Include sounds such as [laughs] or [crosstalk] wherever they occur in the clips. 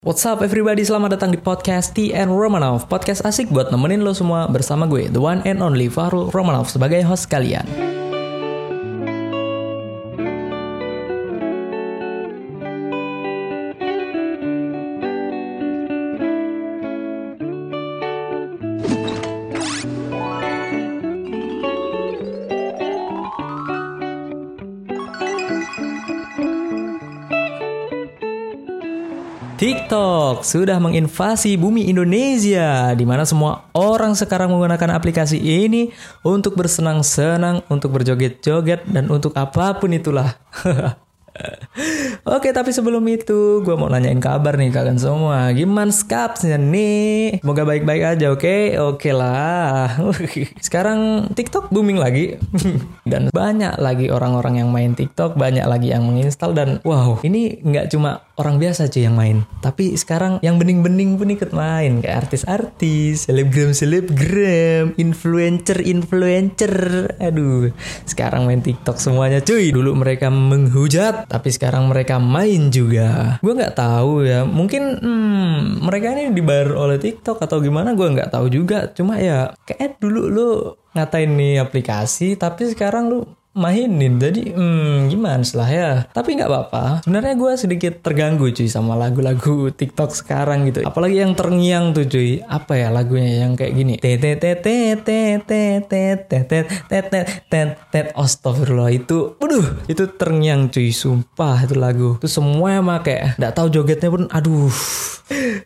What's up everybody, selamat datang di podcast TN Romanov. Podcast asik buat nemenin lo semua bersama gue, the one and only Fahrul Romanov sebagai host kalian TikTok sudah menginvasi bumi Indonesia di mana semua orang sekarang menggunakan aplikasi ini untuk bersenang-senang, untuk berjoget-joget dan untuk apa pun itulah. [laughs] Oke, tapi sebelum itu gue mau nanyain kabar nih kalian semua. Gimana skapsnya nih? Semoga baik-baik aja, oke? Oke lah. [laughs] Sekarang TikTok booming lagi. [laughs] dan banyak lagi orang-orang yang main TikTok, banyak lagi yang menginstal dan wow, ini nggak cuma orang biasa cuy yang main. Tapi sekarang yang bening-bening pun ikut main kayak artis-artis, selebgram-selebgram, influencer-influencer. Aduh, sekarang main TikTok semuanya cuy. Dulu mereka menghujat tapi sekarang mereka main juga. Gue nggak tahu ya, mungkin hmm, mereka ini dibayar oleh TikTok atau gimana gue nggak tahu juga. Cuma ya kayak dulu lu ngatain nih aplikasi, tapi sekarang lu mainin jadi hmm, gimana setelah ya tapi nggak apa-apa sebenarnya gue sedikit terganggu cuy sama lagu-lagu TikTok sekarang gitu apalagi yang terngiang tuh cuy apa ya lagunya yang kayak gini Astagfirullah itu waduh itu terngiang cuy sumpah itu lagu itu semua make nggak tahu jogetnya pun aduh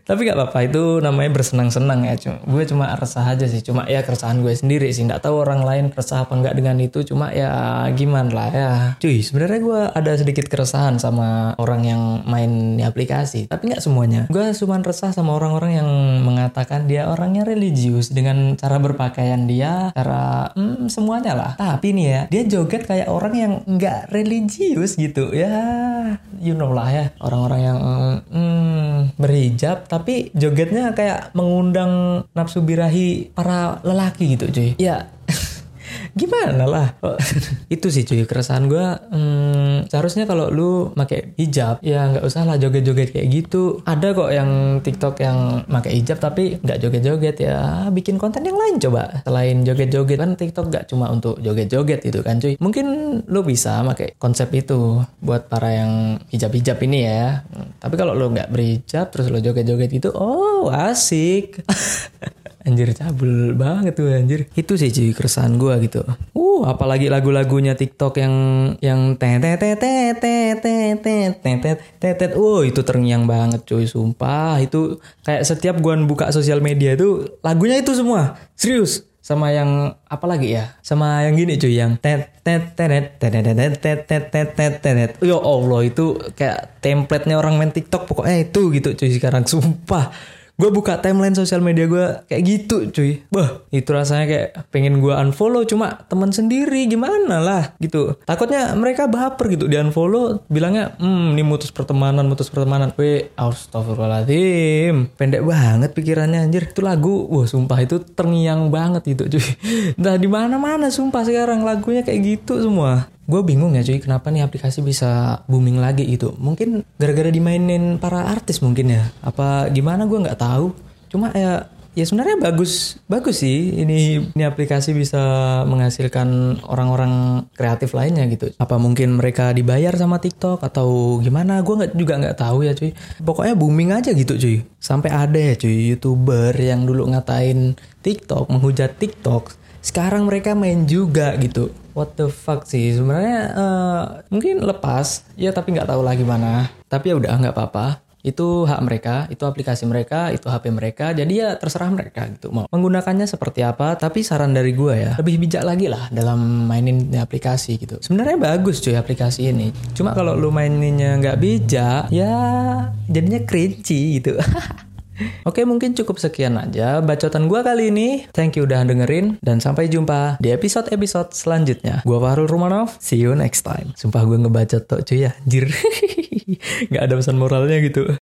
tapi nggak apa-apa itu namanya bersenang-senang ya cuma gue cuma resah aja sih cuma ya keresahan gue sendiri sih nggak tahu orang lain resah apa nggak dengan itu cuma ya gimana lah ya. Cuy, sebenarnya gue ada sedikit keresahan sama orang yang main di aplikasi. Tapi nggak semuanya. Gue cuma resah sama orang-orang yang mengatakan dia orangnya religius dengan cara berpakaian dia, cara hmm, semuanya lah. Tapi nih ya, dia joget kayak orang yang nggak religius gitu ya. You know lah ya, orang-orang yang hmm, berhijab tapi jogetnya kayak mengundang nafsu birahi para lelaki gitu cuy. Ya gimana lah? [laughs] Itu sih cuy keresahan gue hmm, seharusnya kalau lu pakai hijab ya nggak usah lah joget-joget kayak gitu. Ada kok yang TikTok yang pakai hijab tapi nggak joget-joget ya bikin konten yang lain coba. Selain joget-joget kan TikTok nggak cuma untuk joget-joget itu kan cuy. Mungkin lu bisa pakai konsep itu buat para yang hijab-hijab ini ya. Tapi kalau lu nggak berhijab terus lu joget-joget itu oh asik [laughs] Anjir cabul banget tuh anjir. Itu sih cuy keresahan gue gitu. Uh, apalagi lagu-lagunya TikTok yang yang tetet tetet tetet tetet tetet. Uh, itu terngiang banget cuy, sumpah. Itu kayak setiap gue buka sosial media itu lagunya itu semua. Serius sama yang apa lagi ya sama yang gini cuy yang tet tet tet tet tet tet tet tet tet tet ya Allah itu kayak template-nya orang main TikTok pokoknya itu gitu cuy sekarang sumpah gue buka timeline sosial media gue kayak gitu cuy. Bah itu rasanya kayak pengen gue unfollow cuma teman sendiri gimana lah gitu. Takutnya mereka baper gitu di unfollow bilangnya hmm ini mutus pertemanan mutus pertemanan. We astagfirullahaladzim. Pendek banget pikirannya anjir. Itu lagu wah sumpah itu terngiang banget gitu cuy. [laughs] Nah di mana mana sumpah sekarang lagunya kayak gitu semua gue bingung ya cuy kenapa nih aplikasi bisa booming lagi gitu. Mungkin gara-gara dimainin para artis mungkin ya. Apa gimana gue nggak tahu. Cuma ya ya sebenarnya bagus bagus sih ini ini aplikasi bisa menghasilkan orang-orang kreatif lainnya gitu. Apa mungkin mereka dibayar sama TikTok atau gimana gue nggak juga nggak tahu ya cuy. Pokoknya booming aja gitu cuy. Sampai ada ya cuy youtuber yang dulu ngatain TikTok menghujat TikTok sekarang mereka main juga gitu. What the fuck sih? Sebenarnya uh, mungkin lepas. Ya tapi nggak tahu lah gimana. Tapi ya udah nggak apa-apa. Itu hak mereka, itu aplikasi mereka, itu HP mereka, jadi ya terserah mereka gitu mau. Menggunakannya seperti apa. Tapi saran dari gue ya lebih bijak lagi lah dalam mainin aplikasi gitu. Sebenarnya bagus cuy aplikasi ini, cuma kalau lu maininnya nggak bijak, ya jadinya cringy gitu. [laughs] Oke mungkin cukup sekian aja bacotan gue kali ini. Thank you udah dengerin dan sampai jumpa di episode-episode selanjutnya. Gue Fahrul Rumanov, see you next time. Sumpah gue ngebacot tuh cuy ya, anjir. [laughs] Gak ada pesan moralnya gitu.